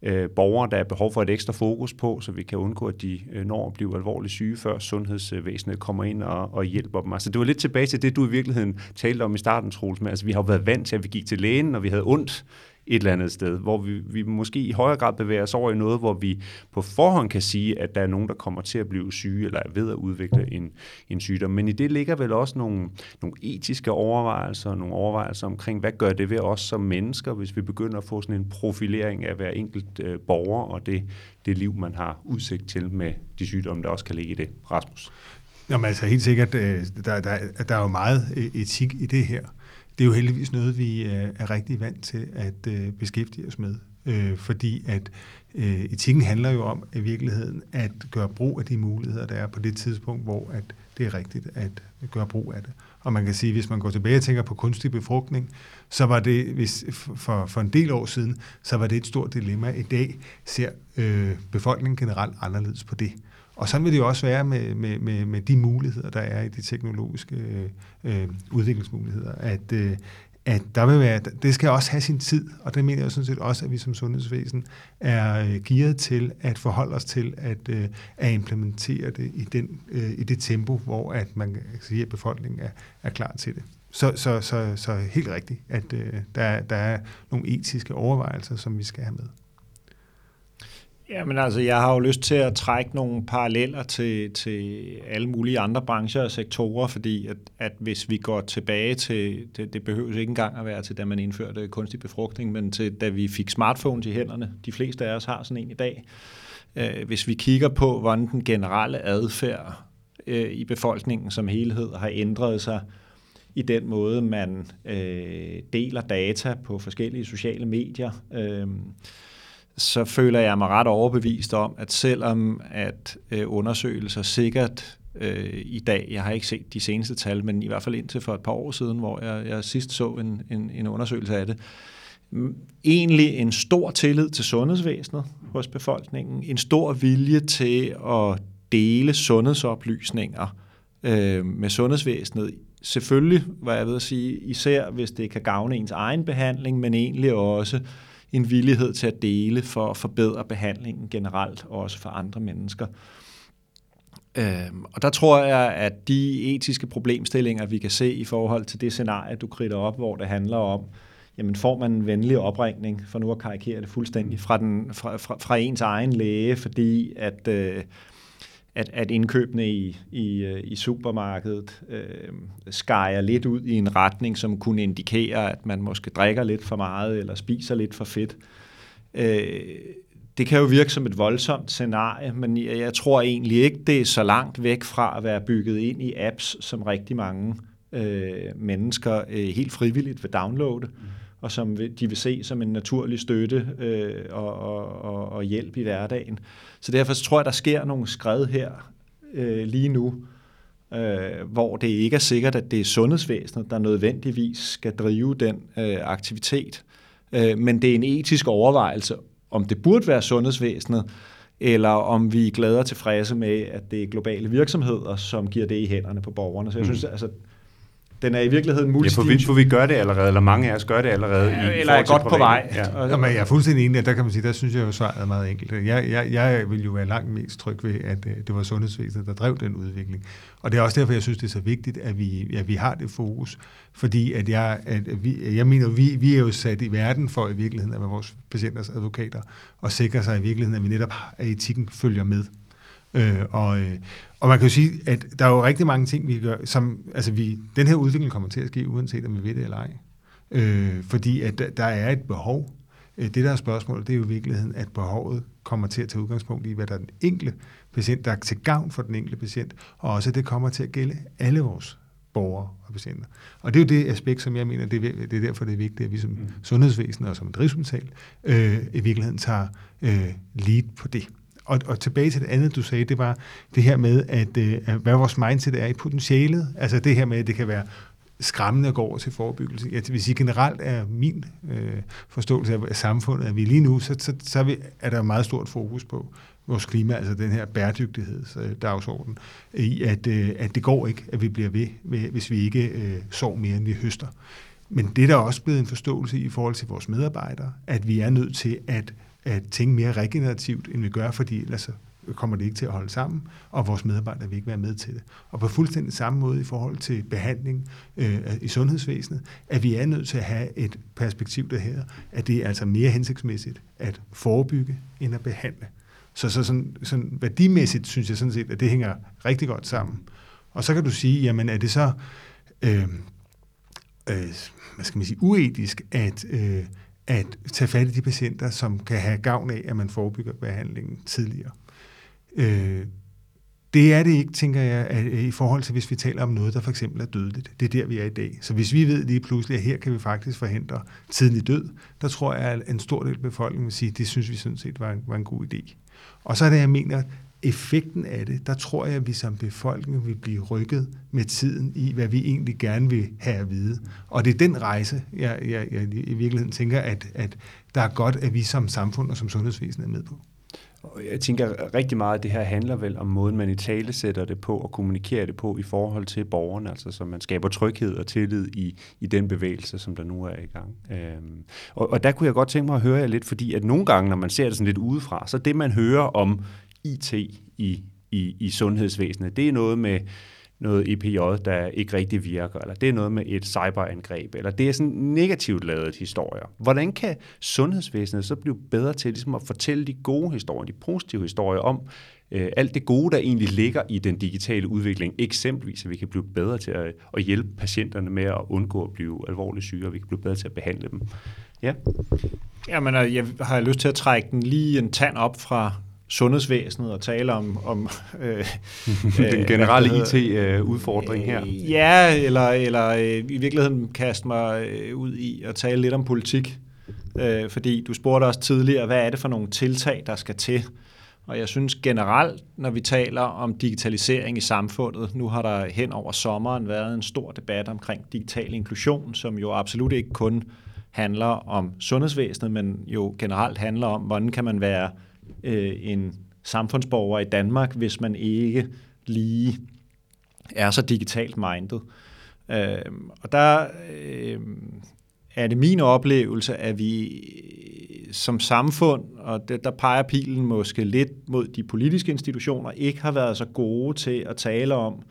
øh, borgere, der er behov for et ekstra fokus på, så vi kan undgå, at de øh, når at blive alvorligt syge, før sundhedsvæsenet kommer ind og, og hjælper dem. Altså det var lidt tilbage til det, du i virkeligheden talte om i starten, Troels, med, altså vi har jo været vant til, at vi gik til lægen, når vi havde ondt, et eller andet sted, hvor vi, vi måske i højere grad bevæger os over i noget, hvor vi på forhånd kan sige, at der er nogen, der kommer til at blive syge, eller er ved at udvikle en, en sygdom. Men i det ligger vel også nogle, nogle etiske overvejelser, nogle overvejelser omkring, hvad gør det ved os som mennesker, hvis vi begynder at få sådan en profilering af hver enkelt øh, borger, og det, det liv, man har udsigt til med de sygdomme, der også kan ligge i det. Rasmus? Jamen altså helt sikkert, øh, der, der, der er jo meget øh, etik i det her det er jo heldigvis noget, vi øh, er rigtig vant til at øh, beskæftige os med. Øh, fordi at øh, etikken handler jo om i virkeligheden at gøre brug af de muligheder, der er på det tidspunkt, hvor at det er rigtigt at gøre brug af det. Og man kan sige, hvis man går tilbage og tænker på kunstig befrugtning, så var det, hvis, for, for en del år siden, så var det et stort dilemma. I dag ser øh, befolkningen generelt anderledes på det. Og sådan vil det jo også være med, med, med, med de muligheder, der er i de teknologiske øh, øh, udviklingsmuligheder, at, øh, at der vil være, det skal også have sin tid, og det mener jeg sådan set også, at vi som sundhedsvæsen er øh, gearet til at forholde os til at, øh, at implementere det i, den, øh, i det tempo, hvor at man kan sige, at befolkningen er, er klar til det. Så, så, så, så helt rigtigt, at øh, der, der er nogle etiske overvejelser, som vi skal have med. Jamen altså, jeg har jo lyst til at trække nogle paralleller til, til alle mulige andre brancher og sektorer, fordi at, at hvis vi går tilbage til, det, det behøves ikke engang at være til, da man indførte kunstig befrugtning, men til da vi fik smartphones i hænderne, de fleste af os har sådan en i dag. Øh, hvis vi kigger på, hvordan den generelle adfærd øh, i befolkningen som helhed har ændret sig, i den måde, man øh, deler data på forskellige sociale medier, øh, så føler jeg mig ret overbevist om, at selvom at øh, undersøgelser sikkert øh, i dag, jeg har ikke set de seneste tal, men i hvert fald indtil for et par år siden, hvor jeg, jeg sidst så en, en, en undersøgelse af det, egentlig en stor tillid til sundhedsvæsenet hos befolkningen, en stor vilje til at dele sundhedsoplysninger øh, med sundhedsvæsenet. Selvfølgelig, hvad jeg ved at sige, især hvis det kan gavne ens egen behandling, men egentlig også øh, en villighed til at dele for at forbedre behandlingen generelt, og også for andre mennesker. Øhm, og der tror jeg, at de etiske problemstillinger, vi kan se i forhold til det scenarie, du kridter op, hvor det handler om, jamen får man en venlig opringning, for nu at karikere det fuldstændig, fra, den, fra, fra, fra ens egen læge, fordi at øh, at, at indkøbene i, i, øh, i supermarkedet øh, skærer lidt ud i en retning, som kunne indikere, at man måske drikker lidt for meget eller spiser lidt for fedt. Øh, det kan jo virke som et voldsomt scenarie, men jeg, jeg tror egentlig ikke, det er så langt væk fra at være bygget ind i apps, som rigtig mange øh, mennesker øh, helt frivilligt vil downloade. Mm og som de vil se som en naturlig støtte øh, og, og, og hjælp i hverdagen. Så derfor så tror jeg, der sker nogle skred her øh, lige nu, øh, hvor det ikke er sikkert, at det er sundhedsvæsenet, der nødvendigvis skal drive den øh, aktivitet. Øh, men det er en etisk overvejelse, om det burde være sundhedsvæsenet, eller om vi er glade og tilfredse med, at det er globale virksomheder, som giver det i hænderne på borgerne. Så jeg mm. synes, altså, den er i virkeligheden multidimensionel. Ja, for vi, for vi gør det allerede, eller mange af os gør det allerede. Ja, i eller er godt på vej. Ja. Jamen, jeg er fuldstændig enig, at der kan man sige, der synes jeg jo svaret er meget enkelt. Jeg, jeg, jeg vil jo være langt mest tryg ved, at øh, det var sundhedsvæsenet, der drev den udvikling. Og det er også derfor, jeg synes, det er så vigtigt, at vi, at vi har det fokus. Fordi at jeg, at vi, jeg mener, vi, vi er jo sat i verden for i virkeligheden at være vores patienters advokater, og sikre sig i virkeligheden, at vi netop, at etikken følger med. Øh, og, øh, og man kan jo sige, at der er jo rigtig mange ting, vi gør, som, altså vi, den her udvikling kommer til at ske, uanset om vi ved det eller ej. Øh, fordi at der er et behov. Øh, det der er spørgsmålet, det er jo i virkeligheden, at behovet kommer til at tage udgangspunkt i, hvad der er den enkelte patient, der er til gavn for den enkelte patient, og også at det kommer til at gælde alle vores borgere og patienter. Og det er jo det aspekt, som jeg mener, det er, det er derfor, det er vigtigt, at vi som mm. sundhedsvæsen og som driftshospital øh, i virkeligheden tager øh, lead på det og, og tilbage til det andet, du sagde, det var det her med, at, øh, hvad vores mindset er i potentialet. Altså det her med, at det kan være skræmmende at gå over til forebyggelse. Jeg vil sige, generelt er min øh, forståelse af samfundet, at vi lige nu, så, så, så er, vi, er der meget stort fokus på vores klima, altså den her bæredygtighedsdagsorden, i at, øh, at det går ikke, at vi bliver ved, hvis vi ikke øh, sår mere, end vi høster. Men det er der også blevet en forståelse i forhold til vores medarbejdere, at vi er nødt til at at tænke mere regenerativt, end vi gør, fordi ellers kommer det ikke til at holde sammen, og vores medarbejdere vil ikke være med til det. Og på fuldstændig samme måde i forhold til behandling øh, i sundhedsvæsenet, at vi er nødt til at have et perspektiv, der hedder, at det er altså mere hensigtsmæssigt at forebygge, end at behandle. Så, så sådan, sådan værdimæssigt synes jeg sådan set, at det hænger rigtig godt sammen. Og så kan du sige, jamen er det så øh, øh, hvad skal man sige, uetisk at, øh, at tage fat i de patienter, som kan have gavn af, at man forebygger behandlingen tidligere. Øh, det er det ikke, tænker jeg, at, øh, i forhold til, hvis vi taler om noget, der for eksempel er dødeligt. Det er der, vi er i dag. Så hvis vi ved lige pludselig, at her kan vi faktisk forhindre tidlig død, der tror jeg, at en stor del af befolkningen vil sige, at det synes vi sådan set var en, var en god idé. Og så er det, jeg mener, effekten af det, der tror jeg, at vi som befolkning vil blive rykket med tiden i, hvad vi egentlig gerne vil have at vide. Og det er den rejse, jeg, jeg, jeg i virkeligheden tænker, at, at der er godt, at vi som samfund og som sundhedsvæsen er med på. Jeg tænker rigtig meget, at det her handler vel om måden, man i tale sætter det på og kommunikerer det på i forhold til borgerne, altså så man skaber tryghed og tillid i, i den bevægelse, som der nu er i gang. Øhm, og, og der kunne jeg godt tænke mig at høre jer lidt, fordi at nogle gange, når man ser det sådan lidt udefra, så det man hører om IT i, i, i sundhedsvæsenet, det er noget med noget EPJ, der ikke rigtig virker, eller det er noget med et cyberangreb, eller det er sådan negativt lavet historier. Hvordan kan sundhedsvæsenet så blive bedre til ligesom at fortælle de gode historier, de positive historier om øh, alt det gode, der egentlig ligger i den digitale udvikling, eksempelvis at vi kan blive bedre til at, at hjælpe patienterne med at undgå at blive alvorligt syge, og vi kan blive bedre til at behandle dem. Ja. Jamen, øh, jeg har lyst til at trække den lige en tand op fra sundhedsvæsenet og tale om... om øh, Den øh, generelle IT-udfordring her. Ja, eller, eller øh, i virkeligheden kaste mig øh, ud i at tale lidt om politik. Øh, fordi du spurgte også tidligere, hvad er det for nogle tiltag, der skal til? Og jeg synes generelt, når vi taler om digitalisering i samfundet, nu har der hen over sommeren været en stor debat omkring digital inklusion, som jo absolut ikke kun handler om sundhedsvæsenet, men jo generelt handler om, hvordan kan man være øh, en samfundsborger i Danmark, hvis man ikke lige er så digitalt mindet. Øh, og der øh, er det min oplevelse, at vi som samfund, og det, der peger pilen måske lidt mod de politiske institutioner, ikke har været så gode til at tale om,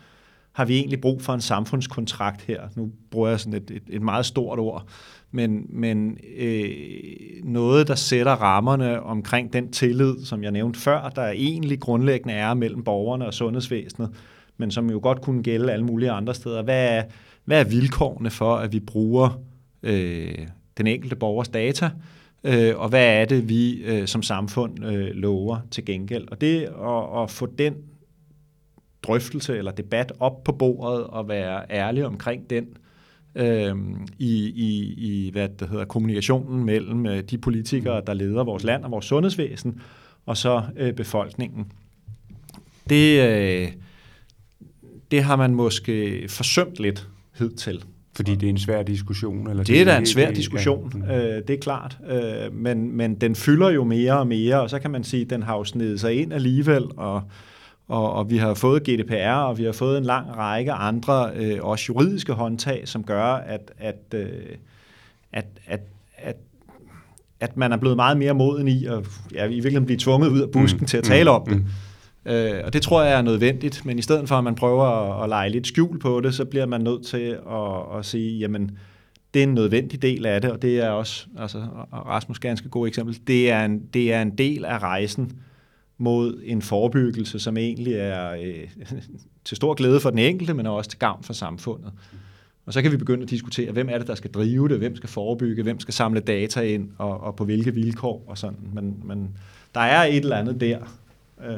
har vi egentlig brug for en samfundskontrakt her? Nu bruger jeg sådan et, et, et meget stort ord men, men øh, noget, der sætter rammerne omkring den tillid, som jeg nævnte før, der egentlig grundlæggende er mellem borgerne og sundhedsvæsenet, men som jo godt kunne gælde alle mulige andre steder. Hvad er, hvad er vilkårene for, at vi bruger øh, den enkelte borgers data, øh, og hvad er det, vi øh, som samfund øh, lover til gengæld? Og det at, at få den drøftelse eller debat op på bordet og være ærlig omkring den, øh, i, i, i hvad det hedder, kommunikationen mellem øh, de politikere, der leder vores land og vores sundhedsvæsen, og så øh, befolkningen. Det, øh, det har man måske forsømt lidt hidtil. Fordi det er en svær diskussion? Eller det er da en svær det, diskussion, ja. øh, det er klart. Øh, men, men den fylder jo mere og mere, og så kan man sige, at den har jo snedet sig ind alligevel, og og, og vi har fået GDPR, og vi har fået en lang række andre, øh, også juridiske håndtag, som gør, at, at, øh, at, at, at, at man er blevet meget mere moden i at ja, i virkeligheden blive tvunget ud af busken mm. til at tale mm. om det. Mm. Øh, og det tror jeg er nødvendigt, men i stedet for, at man prøver at, at lege lidt skjul på det, så bliver man nødt til at, at sige, jamen, det er en nødvendig del af det, og det er også, altså Rasmus ganske god eksempel, det er en, det er en del af rejsen, mod en forebyggelse, som egentlig er øh, til stor glæde for den enkelte, men også til gavn for samfundet. Og så kan vi begynde at diskutere, hvem er det, der skal drive det, hvem skal forebygge, hvem skal samle data ind, og, og på hvilke vilkår og sådan. Men, men der er et eller andet der. Øh,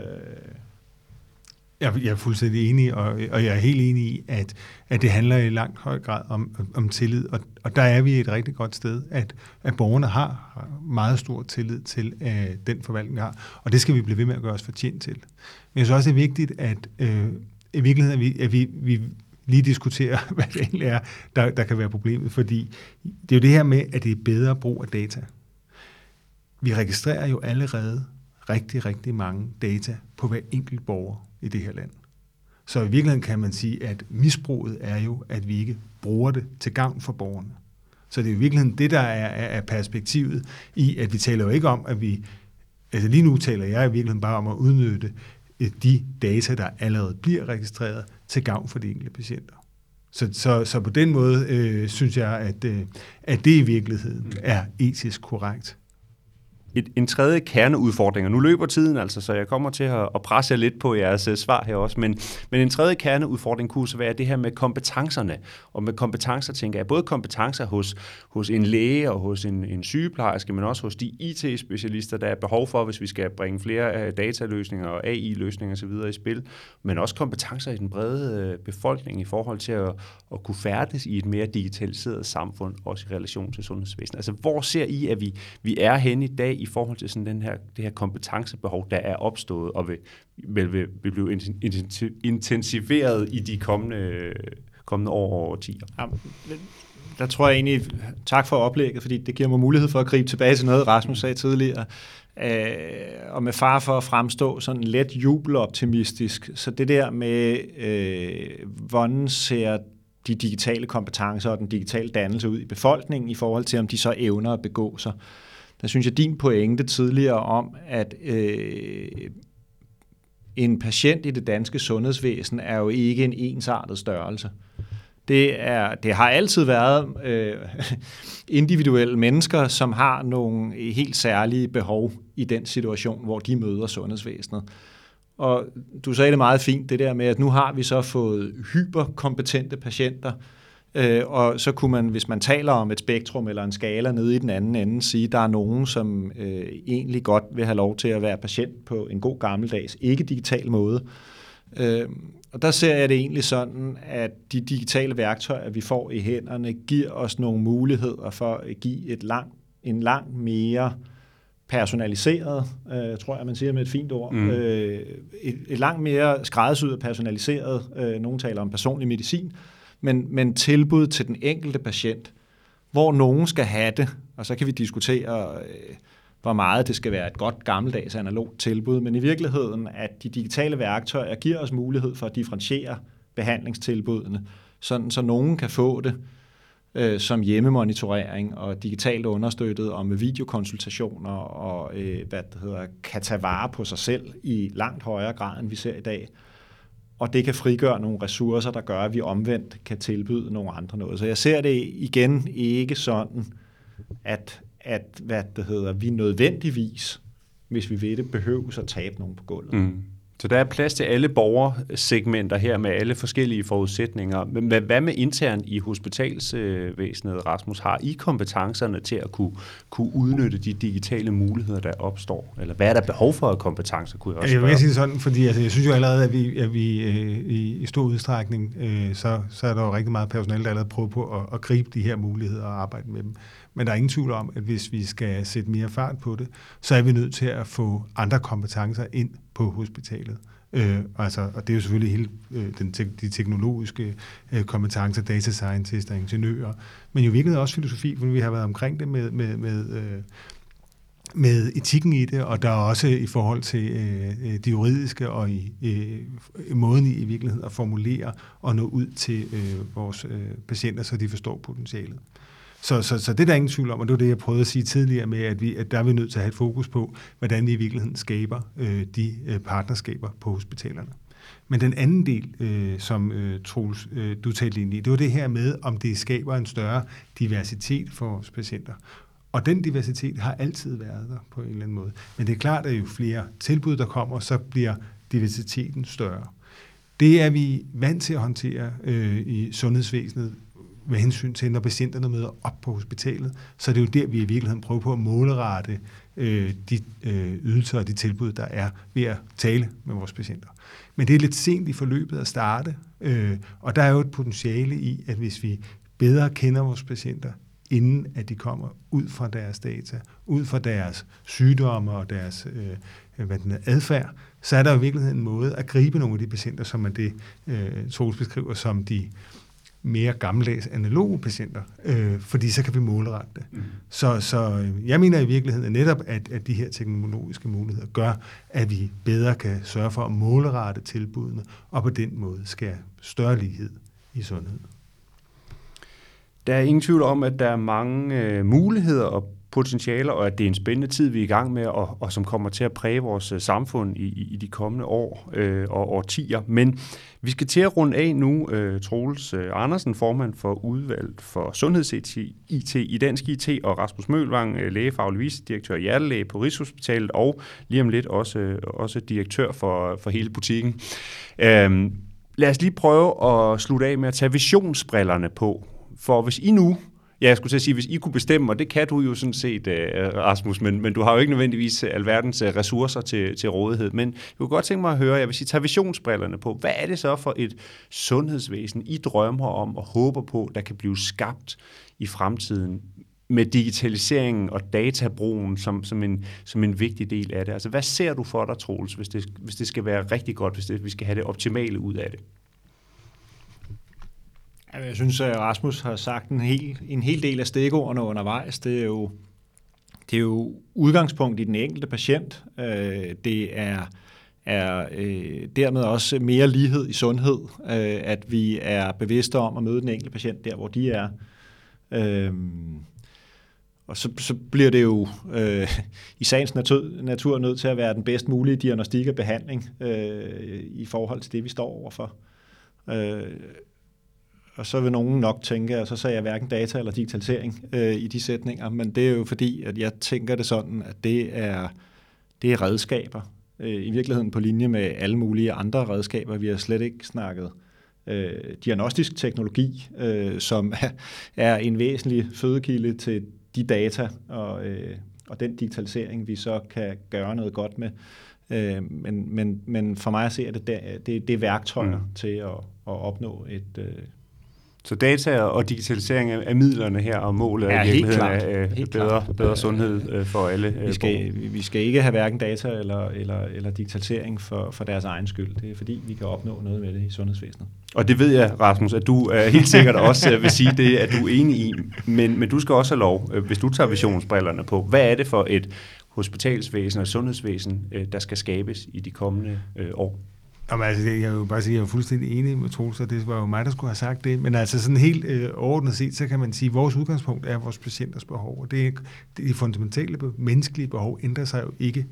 jeg, jeg er fuldstændig enig, og, og jeg er helt enig i, at, at det handler i langt høj grad om, om tillid, og, og der er vi et rigtig godt sted, at, at borgerne har meget stor tillid til at den forvaltning, vi har, og det skal vi blive ved med at gøre os fortjent til. Men jeg synes også, det er vigtigt, at øh, i virkeligheden, at vi, at vi, vi lige diskuterer, hvad det egentlig er, der, der kan være problemet, fordi det er jo det her med, at det er bedre brug af data. Vi registrerer jo allerede rigtig, rigtig mange data på hver enkelt borger i det her land. Så i virkeligheden kan man sige, at misbruget er jo, at vi ikke bruger det til gavn for borgerne. Så det er i virkeligheden det, der er, er perspektivet i, at vi taler jo ikke om, at vi altså lige nu taler jeg i virkeligheden bare om at udnytte øh, de data, der allerede bliver registreret til gavn for de enkelte patienter. Så, så, så på den måde øh, synes jeg, at, øh, at det i virkeligheden er etisk korrekt et, en tredje kerneudfordring, og nu løber tiden altså, så jeg kommer til at, at presse jer lidt på jeres uh, svar her også, men, men en tredje kerneudfordring kunne så være det her med kompetencerne, og med kompetencer tænker jeg både kompetencer hos, hos en læge og hos en, en sygeplejerske, men også hos de IT-specialister, der er behov for, hvis vi skal bringe flere uh, dataløsninger og AI-løsninger osv. i spil, men også kompetencer i den brede uh, befolkning i forhold til at, at kunne færdes i et mere digitaliseret samfund, også i relation til sundhedsvæsenet. Altså, hvor ser I, at vi, vi er henne i dag i forhold til sådan den her, det her kompetencebehov, der er opstået og vil, vil, vil, vil blive intensiveret i de kommende, kommende år og årtier. Ja, der tror jeg egentlig, tak for oplægget, fordi det giver mig mulighed for at gribe tilbage til noget, Rasmus sagde tidligere. Øh, og med far for at fremstå sådan let jubeloptimistisk. Så det der med, øh, hvordan ser de digitale kompetencer og den digitale dannelse ud i befolkningen i forhold til, om de så evner at begå sig. Der synes jeg, din pointe tidligere om, at øh, en patient i det danske sundhedsvæsen er jo ikke en ensartet størrelse. Det, er, det har altid været øh, individuelle mennesker, som har nogle helt særlige behov i den situation, hvor de møder sundhedsvæsenet. Og du sagde det meget fint, det der med, at nu har vi så fået hyperkompetente patienter, Øh, og så kunne man, hvis man taler om et spektrum eller en skala nede i den anden ende, sige, at der er nogen, som øh, egentlig godt vil have lov til at være patient på en god gammeldags, ikke-digital måde. Øh, og der ser jeg det egentlig sådan, at de digitale værktøjer, vi får i hænderne, giver os nogle muligheder for at give et lang, en langt mere personaliseret, øh, tror jeg, man siger med et fint ord, mm. øh, et, et langt mere skræddersyet personaliseret, øh, nogen taler om personlig medicin, men, men tilbud til den enkelte patient, hvor nogen skal have det, og så kan vi diskutere, øh, hvor meget det skal være et godt gammeldags analogt tilbud, men i virkeligheden, at de digitale værktøjer giver os mulighed for at differentiere behandlingstilbudene, sådan så nogen kan få det øh, som hjemmemonitorering og digitalt understøttet og med videokonsultationer og øh, hvad det hedder, kan tage vare på sig selv i langt højere grad, end vi ser i dag og det kan frigøre nogle ressourcer, der gør, at vi omvendt kan tilbyde nogle andre noget. Så jeg ser det igen ikke sådan, at, at hvad det hedder, vi nødvendigvis, hvis vi ved det, behøves at tabe nogen på gulvet. Mm. Så der er plads til alle borgersegmenter her med alle forskellige forudsætninger. Men hvad med internt i hospitalsvæsenet, Rasmus? Har I kompetencerne til at kunne, kunne udnytte de digitale muligheder, der opstår? Eller hvad er der behov for af kompetencer, kunne jeg også spørge? Jeg vil sige det sådan, fordi altså, jeg synes jo allerede, at vi, at vi øh, i, i stor udstrækning, øh, så, så er der jo rigtig meget personale, der allerede prøver på at, at gribe de her muligheder og arbejde med dem. Men der er ingen tvivl om, at hvis vi skal sætte mere fart på det, så er vi nødt til at få andre kompetencer ind på hospitalet. Øh, altså, og det er jo selvfølgelig hele øh, den te- de teknologiske øh, kompetencer, data scientists og ingeniører, men jo virkelig også filosofi, for vi har været omkring det med, med, med, øh, med etikken i det, og der er også i forhold til øh, øh det juridiske og i øh, måden i, i virkeligheden at formulere og nå ud til øh, vores øh, patienter, så de forstår potentialet. Så, så, så det er der ingen tvivl om, og det var det, jeg prøvede at sige tidligere med, at, vi, at der er vi nødt til at have et fokus på, hvordan vi i virkeligheden skaber øh, de øh, partnerskaber på hospitalerne. Men den anden del, øh, som øh, Troels, øh, du talte ind i, det var det her med, om det skaber en større diversitet for vores patienter. Og den diversitet har altid været der på en eller anden måde. Men det er klart, at jo flere tilbud, der kommer, så bliver diversiteten større. Det er vi vant til at håndtere øh, i sundhedsvæsenet med hensyn til, når patienterne møder op på hospitalet, så er det jo der, vi i virkeligheden prøver på at målrette øh, de øh, ydelser og de tilbud, der er ved at tale med vores patienter. Men det er lidt sent i forløbet at starte, øh, og der er jo et potentiale i, at hvis vi bedre kender vores patienter, inden at de kommer ud fra deres data, ud fra deres sygdomme og deres øh, øh hvad den er, adfærd, så er der jo i virkeligheden en måde at gribe nogle af de patienter, som man det, øh, Troels beskriver, som de mere gammeldags analoge patienter, øh, fordi så kan vi målrette det. Mm. Så, så øh, jeg mener i virkeligheden netop, at, at de her teknologiske muligheder gør, at vi bedre kan sørge for at målrette tilbudene, og på den måde skal større lighed i sundhed. Der er ingen tvivl om, at der er mange øh, muligheder og potentialer, og at det er en spændende tid, vi er i gang med, og, og som kommer til at præge vores øh, samfund i, i, i de kommende år øh, og årtier. Men vi skal til at runde af nu. Øh, Troels øh, Andersen, formand for udvalg for sundheds-IT i Dansk IT, og Rasmus Mølvang, øh, lægefaglig vicedirektør hjertelæge på Rigshospitalet, og lige om lidt også, øh, også direktør for, for hele butikken. Øh, lad os lige prøve at slutte af med at tage visionsbrillerne på. For hvis I nu Ja, jeg skulle til at sige, hvis I kunne bestemme, og det kan du jo sådan set, øh, Rasmus, men, men du har jo ikke nødvendigvis øh, alverdens øh, ressourcer til, til rådighed. Men jeg kunne godt tænke mig at høre, jeg vil sige, tage visionsbrillerne på. Hvad er det så for et sundhedsvæsen, I drømmer om og håber på, der kan blive skabt i fremtiden med digitaliseringen og databrugen som, som, en, som en vigtig del af det? Altså, hvad ser du for dig, Troels, hvis det, hvis det skal være rigtig godt, hvis det, vi skal have det optimale ud af det? Jeg synes, at Rasmus har sagt en hel, en hel del af stikordene undervejs. Det er jo, det er jo udgangspunkt i den enkelte patient. Øh, det er, er øh, dermed også mere lighed i sundhed, øh, at vi er bevidste om at møde den enkelte patient der, hvor de er. Øh, og så, så bliver det jo øh, i sagens natur, natur nødt til at være den bedst mulige diagnostik og behandling øh, i forhold til det, vi står overfor. Øh, og så vil nogen nok tænke, at så sagde jeg hverken data eller digitalisering øh, i de sætninger, men det er jo fordi, at jeg tænker det sådan, at det er, det er redskaber. Øh, I virkeligheden på linje med alle mulige andre redskaber. Vi har slet ikke snakket øh, diagnostisk teknologi, øh, som er, en væsentlig fødekilde til de data og, øh, og den digitalisering, vi så kan gøre noget godt med. Øh, men, men, men for mig at se, at det, det, det er værktøjer mm. til at, at opnå et, øh, så data og digitalisering af midlerne her og målet ja, er helt klart. af helt bedre, klart. bedre sundhed øh, for alle. Vi skal, vi skal ikke have hverken data eller, eller, eller digitalisering for, for deres egen skyld. Det er fordi, vi kan opnå noget med det i sundhedsvæsenet. Og det ved jeg, Rasmus, at du er helt sikkert også øh, vil sige det, at du er enig i. Men, men du skal også have lov, øh, hvis du tager visionsbrillerne på, hvad er det for et hospitalsvæsen og sundhedsvæsen, der skal skabes i de kommende år? Jamen, altså, jeg vil bare sige, at jeg er fuldstændig enig med Troels, og det var jo mig, der skulle have sagt det. Men altså sådan helt øh, overordnet set, så kan man sige, at vores udgangspunkt er vores patienters behov. Og det, er, det de fundamentale menneskelige behov ændrer sig jo ikke.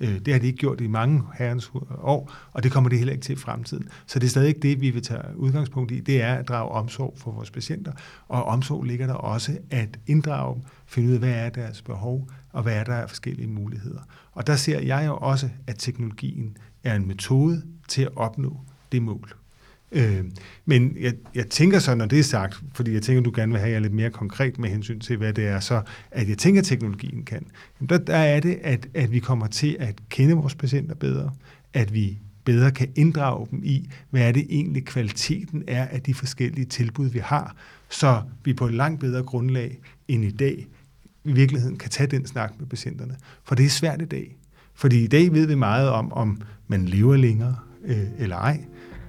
Øh, det har de ikke gjort i mange herrens år, og det kommer det heller ikke til i fremtiden. Så det er stadig ikke det, vi vil tage udgangspunkt i. Det er at drage omsorg for vores patienter. Og omsorg ligger der også at inddrage dem, finde ud af, hvad er deres behov, og hvad er der af forskellige muligheder. Og der ser jeg jo også, at teknologien er en metode, til at opnå det mål. Øh, men jeg, jeg tænker så, når det er sagt, fordi jeg tænker, du gerne vil have jer lidt mere konkret med hensyn til, hvad det er, så at jeg tænker, at teknologien kan. Der, der er det, at, at vi kommer til at kende vores patienter bedre, at vi bedre kan inddrage dem i, hvad er det egentlig kvaliteten er af de forskellige tilbud, vi har, så vi på et langt bedre grundlag end i dag i virkeligheden kan tage den snak med patienterne. For det er svært i dag. Fordi i dag ved vi meget om, om man lever længere, øh, eller ej.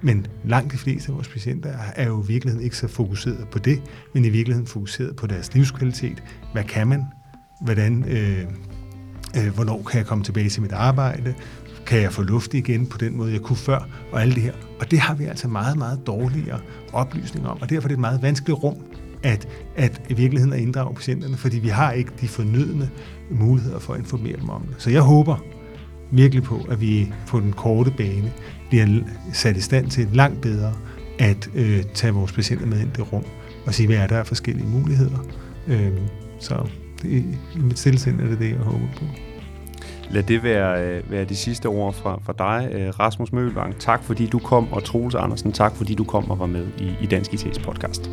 Men langt de fleste af vores patienter er jo i virkeligheden ikke så fokuseret på det, men i virkeligheden fokuseret på deres livskvalitet. Hvad kan man? Hvordan, øh, øh, hvornår kan jeg komme tilbage til mit arbejde? Kan jeg få luft igen på den måde, jeg kunne før? Og alt det her. Og det har vi altså meget, meget dårligere oplysninger om. Og derfor er det et meget vanskeligt rum at, at i virkeligheden at inddrage patienterne, fordi vi har ikke de fornødne muligheder for at informere dem om det. Så jeg håber virkelig på, at vi på den korte bane bliver sat i stand til langt bedre at øh, tage vores patienter med ind i det rum og sige, hvad er der af forskellige muligheder. Øh, så det, i mit stillesind er det det, jeg håber på. Lad det være, øh, være de sidste ord fra, fra dig, øh, Rasmus Mølvang. Tak fordi du kom, og Troels Andersen, tak fordi du kom og var med i, i Dansk IT's podcast.